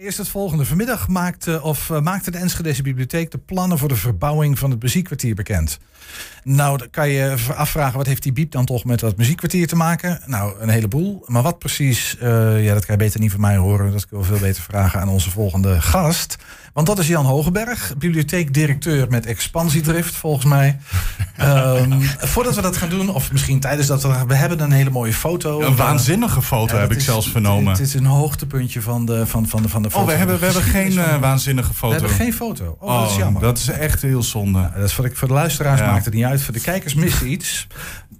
Eerst het volgende. Vanmiddag maakte, of, uh, maakte de Enschedeze Bibliotheek de plannen voor de verbouwing van het muziekkwartier bekend. Nou, dan kan je afvragen, wat heeft die biep dan toch met dat muziekkwartier te maken? Nou, een heleboel. Maar wat precies, uh, ja, dat kan je beter niet van mij horen. Dat ik wel veel beter vragen aan onze volgende gast. Want dat is Jan Hogeberg, bibliotheekdirecteur met expansiedrift, volgens mij. um, voordat we dat gaan doen, of misschien tijdens dat we... We hebben een hele mooie foto. Een waanzinnige foto heb ik zelfs vernomen. Het is een hoogtepuntje van de, van, van de, van de foto. Oh, we hebben, we hebben geen uh, waanzinnige foto. We hebben geen foto. Oh, dat is oh, jammer. Dat is echt heel zonde. Ja, dat is voor, de, voor de luisteraars maakt het niet uit. Voor de kijkers missen iets.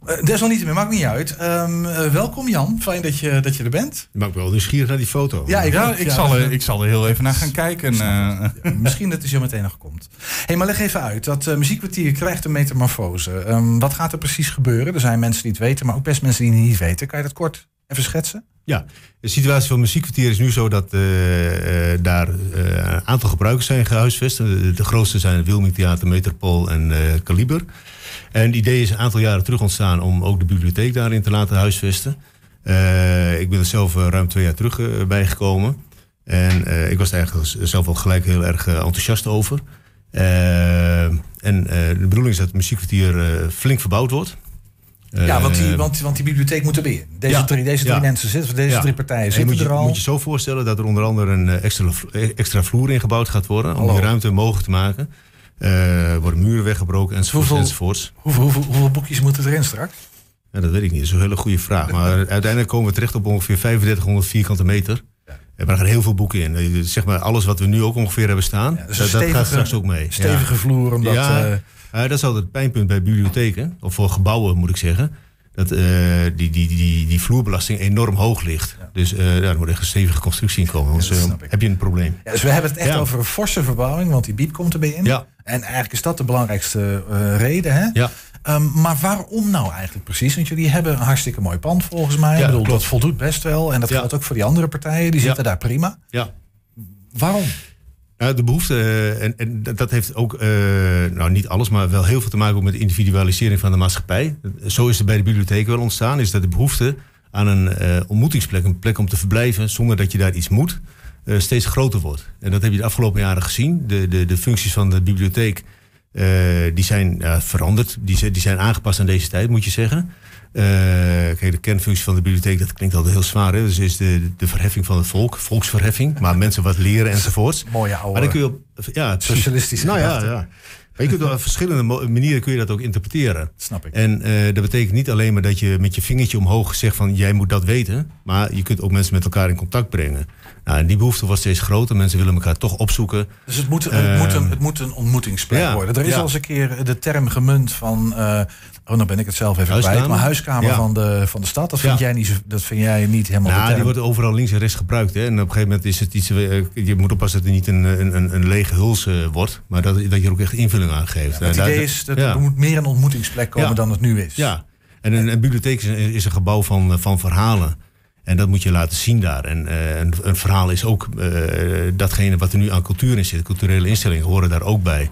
Uh, desalniettemin, maakt niet uit. Um, uh, welkom Jan, fijn dat je, dat je er bent. Ik maak wel nieuwsgierig naar die foto. Ja, ik, ja, ik, ja, zal, er, ik zal er heel even naar gaan kijken. Uh, misschien dat hij zo meteen nog komt. hey, maar leg even uit. Dat muziekkwartier krijgt een metamorfose. Um, wat gaat er precies gebeuren? Er zijn mensen die het weten, maar ook best mensen die het niet weten. Kan je dat kort even schetsen? Ja, de situatie van het muziekkwartier is nu zo dat uh, uh, daar uh, een aantal gebruikers zijn gehuisvest. De, de grootste zijn het Wilming Theater, Metropool en Kaliber. En het idee is een aantal jaren terug ontstaan om ook de bibliotheek daarin te laten huisvesten. ik ben er zelf ruim twee jaar terug bijgekomen. En ik was er eigenlijk zelf al gelijk heel erg enthousiast over. en de bedoeling is dat het muziekkwartier flink verbouwd wordt. Ja, want die, want, want die bibliotheek moet erbij. Deze ja, drie, deze drie ja. mensen zitten, deze ja. drie partijen zitten moet je, er al. moet je zo voorstellen dat er onder andere een extra, extra vloer ingebouwd gaat worden. Hallo. Om die ruimte mogelijk te maken. Uh, worden muren weggebroken enzovoorts. Hoeveel, enzovoorts. Hoeveel, hoeveel, hoeveel, boekjes moeten erin straks? Ja, dat weet ik niet. Dat is een hele goede vraag. Maar uiteindelijk komen we terecht op ongeveer 3500 vierkante meter. En er gaan heel veel boeken in. Zeg maar alles wat we nu ook ongeveer hebben staan, dus dat, stevige, gaat straks ook mee. Stevige vloer. Omdat, ja, uh, uh, dat is altijd het pijnpunt bij bibliotheken. Of voor gebouwen moet ik zeggen dat uh, die, die, die, die vloerbelasting enorm hoog ligt. Ja. Dus uh, daar moet echt een stevige constructie in komen. Anders uh, heb je een probleem. Ja, dus we hebben het echt over een forse verbouwing, want die biep komt erbij in. Ja. En eigenlijk is dat de belangrijkste reden. Hè? Ja. Um, maar waarom nou eigenlijk precies? Want jullie hebben een hartstikke mooi pand volgens mij. Ja, Ik bedoel, dat voldoet best wel. En dat geldt ook voor die andere partijen. Die zitten daar prima. Ja. Waarom? Nou, de behoefte, en, en dat heeft ook, uh, nou niet alles, maar wel heel veel te maken met de individualisering van de maatschappij. Zo is er bij de bibliotheek wel ontstaan, is dat de behoefte aan een uh, ontmoetingsplek, een plek om te verblijven zonder dat je daar iets moet, uh, steeds groter wordt. En dat heb je de afgelopen jaren gezien. De, de, de functies van de bibliotheek die zijn veranderd, die, die zijn aangepast aan deze tijd, moet je zeggen. Kijk, de kernfunctie van de bibliotheek, dat klinkt altijd heel zwaar. Hè? Dus is de, de verheffing van het volk, volksverheffing. Maar mensen wat leren enzovoorts. Mooie oude maar dan kun je op, ja, socialistische Nou ja, ja. Maar je kunt op verschillende manieren kun je dat ook interpreteren. Snap ik. En uh, dat betekent niet alleen maar dat je met je vingertje omhoog zegt van jij moet dat weten. Maar je kunt ook mensen met elkaar in contact brengen. Nou, die behoefte wordt steeds groter. Mensen willen elkaar toch opzoeken. Dus het moet, het moet, een, het moet een ontmoetingsplek ja, worden. Er is ja. al eens een keer de term gemunt van... Uh, Oh, dan ben ik het zelf even huiskamer? kwijt. Maar huiskamer ja. van, de, van de stad, dat vind, jij, niet, dat vind jij niet helemaal Nou, die wordt overal links en rechts gebruikt. Hè. En op een gegeven moment is het iets... Je moet oppassen dat het niet een, een, een lege huls uh, wordt. Maar dat, dat je er ook echt invulling aan geeft. Ja, het idee daar, is dat er moet meer een ontmoetingsplek komen dan het nu is. Ja, en een, een bibliotheek is een, is een gebouw van, van verhalen. En dat moet je laten zien daar. En uh, een, verhaal is ook uh, datgene wat er nu aan cultuur in zit. Culturele instellingen horen daar ook bij.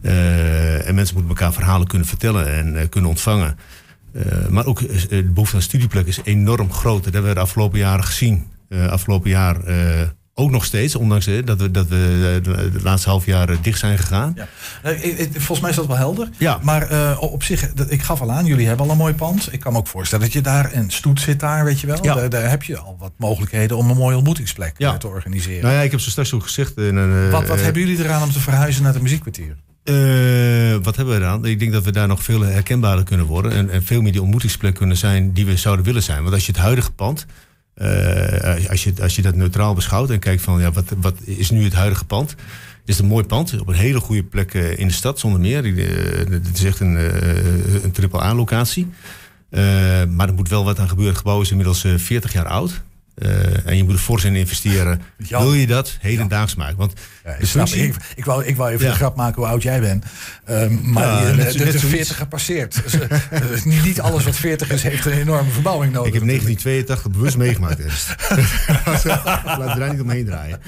Uh, en mensen moeten elkaar verhalen kunnen vertellen en kunnen ontvangen. Maar ook de behoefte aan studieplek is enorm groot. Dat hebben we de afgelopen jaren gezien. afgelopen jaar ook nog steeds, ondanks dat we, dat we de, de laatste half jaar dicht zijn gegaan. Ja. Volgens mij is dat wel helder. Ja. Maar uh, op zich, ik gaf al aan, jullie hebben al een mooi pand. Ik kan me ook voorstellen dat je daar, en stoet zit daar, weet je wel. Ja. Daar, daar, heb je al wat mogelijkheden om een mooie ontmoetingsplek ja. te organiseren. Nou ja, ik heb zo straks ook gezegd. In een, wat wat hebben jullie eraan om te verhuizen naar het muziekkwartier? Uh, wat hebben we eraan? Ik denk dat we daar nog veel herkenbaarder kunnen worden. En, en veel meer die ontmoetingsplek kunnen zijn die we zouden willen zijn. Want als je het huidige pand, uh, als, je, als je dat neutraal beschouwt en kijkt van ja, wat, wat is nu het huidige pand? is een mooi pand op een hele goede plek uh, in de stad, zonder meer. Het is echt een, een triple A-locatie. maar er moet wel wat aan gebeuren. Het gebouw is inmiddels 40 jaar oud. Uh, en je moet er fors in investeren. Jan. Wil je dat hedendaags ja. maken? Want ja, ik, snap, ik, ik, wou, ik wou even ja. de grap maken hoe oud jij bent. Um, maar je, net, de 40 gepasseerd. dus, uh, niet, niet alles wat 40 is, heeft een enorme verbouwing nodig. Ik heb 1982 bewust meegemaakt. Laat er daar niet omheen draaien.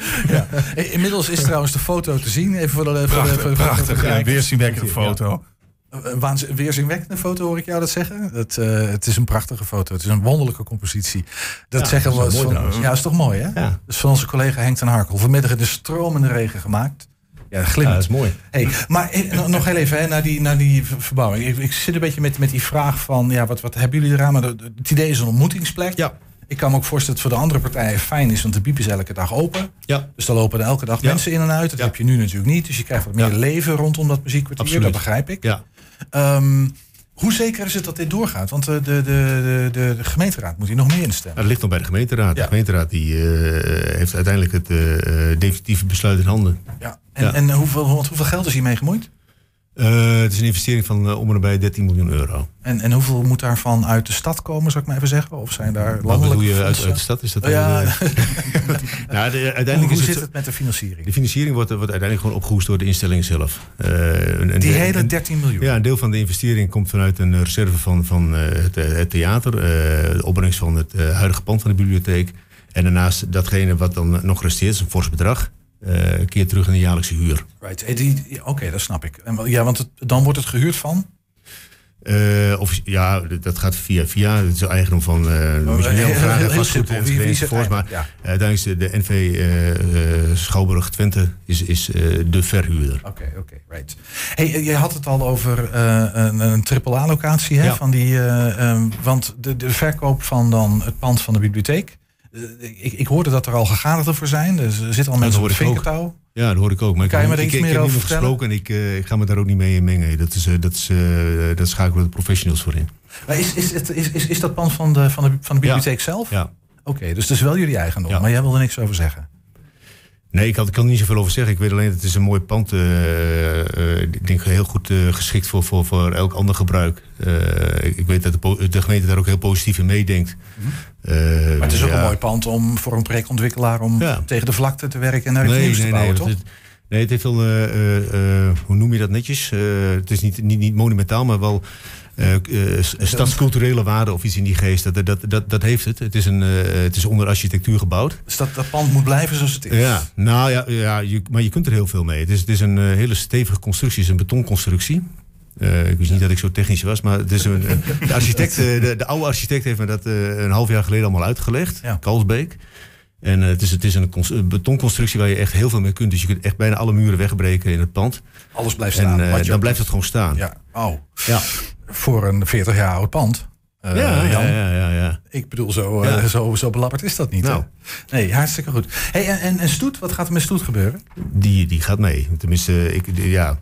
Inmiddels is trouwens de foto te zien. Even voor de, prachtig, voor de, voor de, prachtig, weerzienwekkende foto. Een weerzinwekkende foto hoor ik jou dat zeggen. Het, eh, het is een prachtige foto. Het is een wonderlijke compositie. Dat Ja, zeggen we mooi van. Ja, is toch mooi hè? Ja. Dat is van onze collega Henk ten Harkel. Vanmiddag in de stromende regen gemaakt. Ja, Ja, glimmend. dat is mooi. Hey, maar eh, nog- heel even hè, naar, die, naar die ver- verbouwing. Ik, ik zit een beetje met, met die vraag van, ja, wat, wat hebben jullie eraan? Maar het idee is een ontmoetingsplek. Ja. Ik kan me ook voorstellen dat het voor de andere partijen fijn is, want de biep is elke dag open. Ja, Dus daar lopen er elke dag Ja. mensen in en uit. Dat Ja. heb je nu natuurlijk niet. Dus je krijgt wat meer leven rondom dat muziekkwartier. Absoluut. Dat begrijp ik. ja. Ehm, hoe zeker is het dat dit doorgaat? Want de, de, de, de, de gemeenteraad moet hier nog mee instemmen. dat ligt nog bij de gemeenteraad. Ja. De gemeenteraad die, eh, heeft uiteindelijk het eh, eh, definitieve besluit in handen. Ja. En, Ja. en hoeveel, hoeveel geld is hiermee gemoeid? Eh, het is een investering van eh, om en nabij 13 miljoen euro. En, en hoeveel moet daarvan uit de stad komen, zou ik maar even zeggen? Of zijn daar Wat landelijke bedoel je uit, de stad? Is dat Oh, ja, eh, nou, de- hoe uiteindelijk hoe is zit het, het met de financiering? De financiering wordt, wordt uiteindelijk gewoon opgehoest door de instelling zelf. Die hele een- 13 miljoen. Ja, een deel van de investering komt vanuit een reserve van, van het, het theater. de opbrengst van het huidige pand van de bibliotheek. En daarnaast datgene wat dan nog resteert, is een fors bedrag. Eh keer terug in de jaarlijkse huur. Right. Eh, Oké, dat snap ik. En, ja, want het, dan wordt het gehuurd van? Eh, of, ja, dat gaat via via. Het is eigendom van uh. Wie- wie zit Maar? Ja. uiteindelijk is de, NV Schouwburg Twente is, is de verhuurder. Oké, oké, right. Hey, je had het al over een, een triple-A-locatie, hè? Ja. Van die, eh, ehm, want de, de verkoop van dan het pand van de bibliotheek. Eh, ik, ik hoorde dat er al gegadigden voor zijn. Dus er zitten al mensen op het ik ook. vinkertouw. Ja, dat hoor ik ook. Maar ik, Kan je me ik, er ik, iets ik meer over vertellen? gesproken en ik, eh, ik ga me daar ook niet mee in mengen. Dat, is, eh, dat, is, eh, dat schakelen de professionals voor in. Maar is, is, het, is, is, is dat pand van de, van de, van de bibliotheek zelf? Ja. Oké, dus het is wel jullie eigendom. Ja. Maar jij wil er niks over zeggen. Nee, ik kan, ik kan er niet zoveel over zeggen. Ik weet alleen dat het is een mooi pand. eh, ik denk heel goed geschikt voor, voor, voor elk ander gebruik. Ik, weet dat de, de gemeente daar ook heel positief in meedenkt. Mhm. Maar het is ook ja. een mooi pand om voor een projectontwikkelaar om Ja. tegen de vlakte te werken en naar iets Nee, nieuws nee, te nee. bouwen, dat toch? het, nee, het heeft wel, eh, eh, eh, hoe noem je dat netjes? Het is niet, niet, niet monumentaal, maar wel s- stadsculturele waarde of iets in die geest. Dat, dat, dat, dat heeft het. Het is, een, het is onder architectuur gebouwd. Dus dat, dat pand moet blijven zoals het is. Ja, nou ja, ja je, maar je kunt er heel veel mee. Het is, het is een hele stevige constructie, het is een betonconstructie. Ik wist niet dat ik zo technisch was, maar het is een, de, architect, de, de oude architect heeft me dat een half jaar geleden allemaal uitgelegd. Ja. Kalsbeek. En eh, het is, het is een, cons- een betonconstructie waar je echt heel veel mee kunt. Dus je kunt echt bijna alle muren wegbreken in het pand. Alles blijft staan. en eh, dan blijft het gewoon staan. Ja, oh. Ja. Voor een 40 jaar oud pand. Eh, ja, Jan, ja, ja, ja. Ik bedoel, zo, zo, zo belabberd is dat niet. Nou. Hè? Nee, hartstikke goed. Hey, en, en, en Stoet, wat gaat er met Stoet gebeuren? Die, die gaat mee. Tenminste, ik, ja,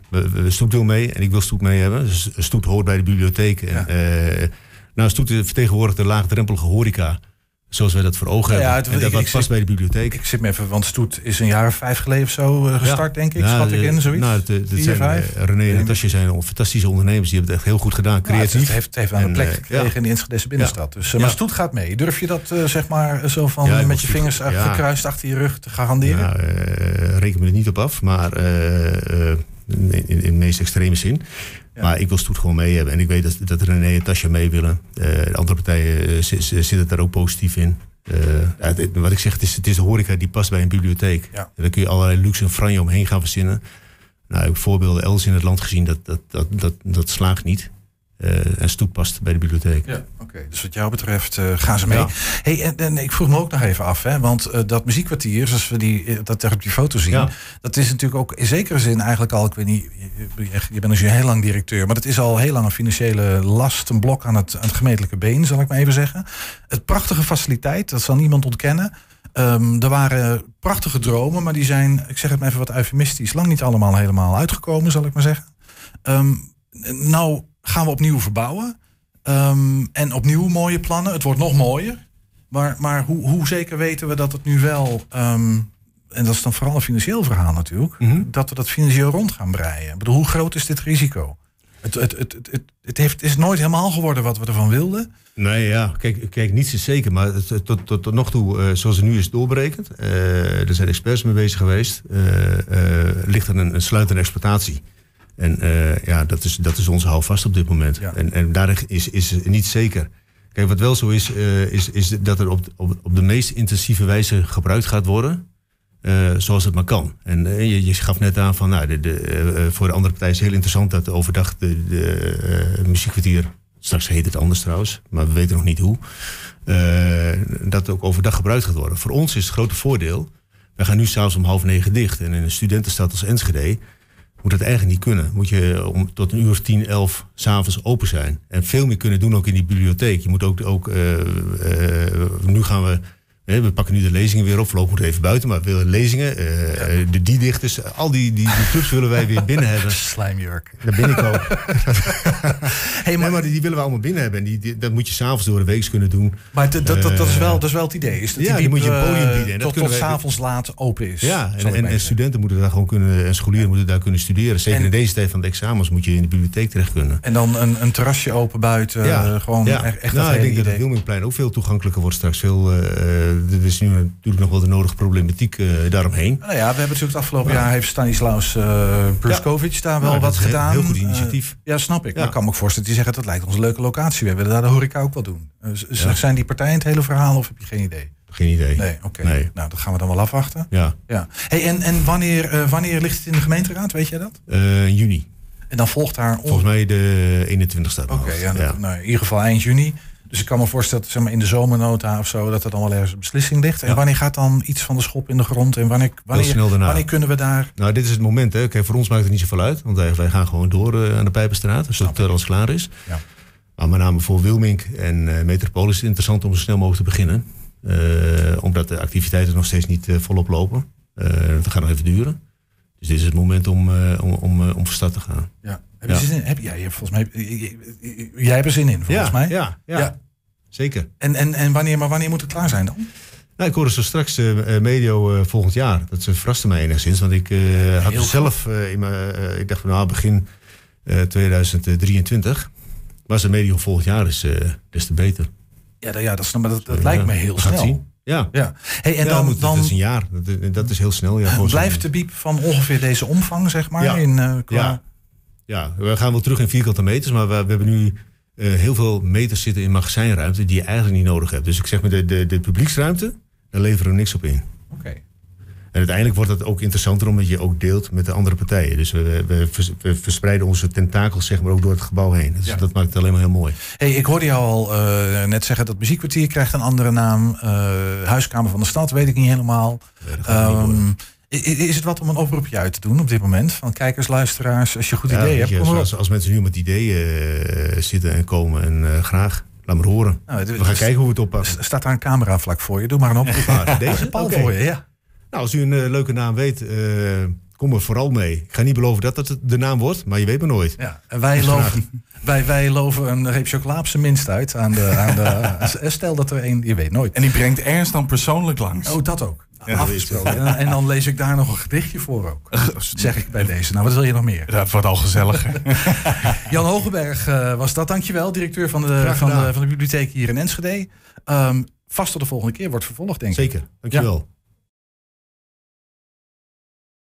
Stoet wil mee en ik wil Stoet mee hebben. Dus Stoet hoort bij de bibliotheek. En, nou, Stoet vertegenwoordigt de laagdrempelige horeca. Zoals wij dat voor ogen Nou ja, hebben. het- en dat ik- wat ik past zit- bij de bibliotheek. Ik zit me even, want Stoet is een jaar of vijf geleden of zo eh, gestart, denk ik. Ja, Schat ik de- in, zoiets. Nou, het Vier, zijn, vijf? eh, René en Natasja zijn fantastische ondernemers. Die hebben het echt heel goed gedaan. Ja, Creatief. het, het heeft, het heeft aan een En, plek eh, gekregen ja. in de Enschedese binnenstad. Dus, eh, maar Ja. Stoet gaat mee. Durf je dat, eh, zeg maar, zo van Ja, met je vingers eh, ja. gekruist achter je rug te garanderen? Ja, eh, reken me er niet op af, maar eh, eh, in, in de meest extreme zin. Ja. Maar ik wil Stoet gewoon mee hebben. En ik weet dat, dat René en Tasja mee willen. Eh, de andere partijen eh, zi- zi- zitten daar ook positief in. Eh, het- wat ik zeg, het is, het is de horeca die past bij een bibliotheek. Ja. En daar kun je allerlei luxe en franje omheen gaan verzinnen. Nou, ik heb voorbeelden elders in het land gezien, dat, dat, dat, dat, dat slaagt niet. Eh, en Stoet past bij de bibliotheek. Ja, oké. Dus wat jou betreft eh, gaan ze mee. Ja. Hey, en, en ik vroeg me ook nog even af, hè, want eh, dat muziekkwartier, zoals we die, eh, dat op die foto zien, Ja. dat is natuurlijk ook in zekere zin eigenlijk al, ik weet niet, je, je- bent dus heel lang directeur, maar dat is al heel lang een financiële last, een blok aan het, aan het gemeentelijke been, zal ik maar even zeggen. Het prachtige faciliteit, dat zal niemand ontkennen. Ehm, er waren prachtige dromen, maar die zijn, ik zeg het maar even wat eufemistisch, lang niet allemaal helemaal uitgekomen, zal ik maar zeggen. Ehm, nou gaan we opnieuw verbouwen. Ehm, en opnieuw mooie plannen. Het wordt nog mooier. Maar, maar hoe, hoe zeker weten we dat het nu wel... ehm, en dat is dan vooral een financieel verhaal natuurlijk... Mhm. dat we dat financieel rond gaan breien. Ik bedoel, hoe groot is dit risico? Het, het, het, het, het, heeft, is nooit helemaal geworden wat we ervan wilden. Nee, ja, kijk, kijk niets is zeker, maar tot, tot, tot nog toe, eh, zoals het nu is doorberekend, eh, er zijn experts mee bezig geweest, eh, ligt er een, een sluitende exploitatie. En eh, ja, dat is, dat is onze houvast op dit moment. Ja. En, en daar is, is niet zeker. Kijk, wat wel zo is, eh, is, is dat er op, op, op de meest intensieve wijze gebruikt gaat worden. eh, zoals het maar kan. En je, je gaf net aan van, nou, de, de, voor de andere partijen is het heel interessant dat overdag de, de muziekkwartier, straks heet het anders trouwens, maar we weten nog niet hoe, dat ook overdag gebruikt gaat worden. Voor ons is het grote voordeel, we gaan nu s'avonds om half negen dicht en in een studentenstad als Enschede moet dat eigenlijk niet kunnen. Moet je om, tot een uur of tien, elf s'avonds open zijn. En veel meer kunnen doen ook in die bibliotheek. Je moet ook, ook eh, eh, nu gaan we, we pakken nu de lezingen weer op. Voorlopig even buiten, maar we willen lezingen, eh, de die dichters, al die, die, die clubs willen wij weer binnen hebben. Slijmjurk. Daar ben ik ook. Hey, Nee, maar die, die willen we allemaal binnen hebben. En die, die- dat moet je s'avonds door de week kunnen doen. Maar dat, dat, dat, is wel, dat is wel het idee. Is dat Ja, die moet je een podium eh, bieden. En dat tot tot s'avonds laat open is. Ja, en, maar studenten moeten daar gewoon kunnen, en scholieren moeten daar kunnen studeren. Zeker En- in deze tijd van de examens moet je in de bibliotheek terecht kunnen. En dan een, een terrasje open buiten. eh, gewoon ja. echt, echt nou, dat ik denk dat het idee. Wilmingplein ook veel toegankelijker wordt straks. Veel, eh, eh, er is nu natuurlijk nog wel de nodige problematiek eh, daaromheen. Nou ja, we hebben natuurlijk het afgelopen Ja. jaar heeft Stanislaus uh, Bruskovic daar wel Nou, wat gedaan. Heel goed Eh, initiatief. ja, snap ik. Ja. Maar ik kan me ook voorstellen dat die zeggen dat lijkt ons een leuke locatie. We willen daar de horeca ook wel doen. Eh, Ja. Zijn die partijen het hele verhaal of heb je geen idee? Geen idee. Nee, oké. Nee. Nou, dat gaan we dan wel afwachten. Ja, Ja. Hey, en en wanneer, eh, wanneer ligt het in de gemeenteraad? Weet jij dat? eh, juni. En dan volgt daar... Volgens mij de 21 staat. Oké, ja, dat- Nou, in ieder geval eind juni. Dus ik kan me voorstellen dat zeg maar, in de zomernota of zo... dat er dan wel ergens een beslissing ligt. En Ja. wanneer gaat dan iets van de schop in de grond? En wanneer, wanneer, snel daarna. wanneer kunnen we daar... Nou, dit is het moment. Hè. Kijk, voor ons maakt het niet zoveel uit. Want wij, gaan gewoon door eh, aan de Pijpenstraat. Als het alles klaar is. Ja. Maar met name voor Wilmink en eh Metropolis is het interessant om zo snel mogelijk te beginnen. Eh, omdat de activiteiten nog steeds niet eh, volop lopen. Eh dat gaat nog even duren. Dus dit is het moment om, eh, om, om, eh, om van start te gaan. Ja. Heb je Ja. zin in? Heb, ja, je hebt volgens mij, jij hebt er zin in, volgens mij. Ja, ja, Ja. zeker. En, en, en wanneer, maar wanneer moet het klaar zijn dan? Nou, ik hoorde zo straks eh, medio eh, volgend jaar. Dat ze verraste mij enigszins. Want ik had zelf in mijn, ik dacht van nou begin eh, 2023. Maar ze medio volgend jaar is, des te beter. Ja, dat, ja, dat, maar dat, lijkt me heel snel. zien. Ja. Ja. Hey, en Ja, dan, moet- dan dat is een jaar. Dat, dat is heel snel. Ja, blijft de biep van ongeveer deze omvang, zeg maar. Ja. In, qua... Ja. Ja, we gaan wel terug in vierkante meters, maar we, we hebben nu eh, heel veel meters zitten in magazijnruimte die je eigenlijk niet nodig hebt. Dus ik zeg maar, de, de, de publieksruimte, daar leveren we niks op in. Oké. En uiteindelijk wordt dat ook interessanter omdat je ook deelt met de andere partijen. Dus we, we, vers- we verspreiden onze tentakels zeg maar ook door het gebouw heen. Dus Ja. dat maakt het alleen maar heel mooi. Hey, ik hoorde jou al eh, net zeggen dat muziekkwartier krijgt een andere naam. Eh, Huiskamer van de Stad, weet ik niet helemaal. dat is het wat om een oproepje uit te doen op dit moment? Van kijkers, luisteraars, als je goed Ja, idee weet hebt, je, als, als mensen nu met ideeën eh, zitten en komen en eh, graag, laat maar horen. Nou, We gaan kijken hoe we het oppakken. staat daar een camera vlak voor je. Doe maar een oproep. Deze? Oké. voor je, ja. Nou, als u een eh, leuke naam weet, eh, kom er vooral mee. Ik ga niet beloven dat dat de naam wordt, maar je weet maar nooit. ja. En wij loven, wij, wij loven een reep chocola op zijn minst uit aan de... Aan de stel dat er een, je weet nooit. En die brengt Ernst dan persoonlijk langs. Oh, dat ook. Ja, Afgesproken. En, dan- en dan lees ik daar nog een gedichtje voor ook. Zeg ik bij deze. Nou, wat wil je nog meer? Dat wordt al gezelliger. Jan Hogenberg eh, was dat, dankjewel. Directeur van de, van de, van de bibliotheek hier in Enschede. Ehm, vast tot de volgende keer wordt vervolgd, denk ik. Zeker, dankjewel.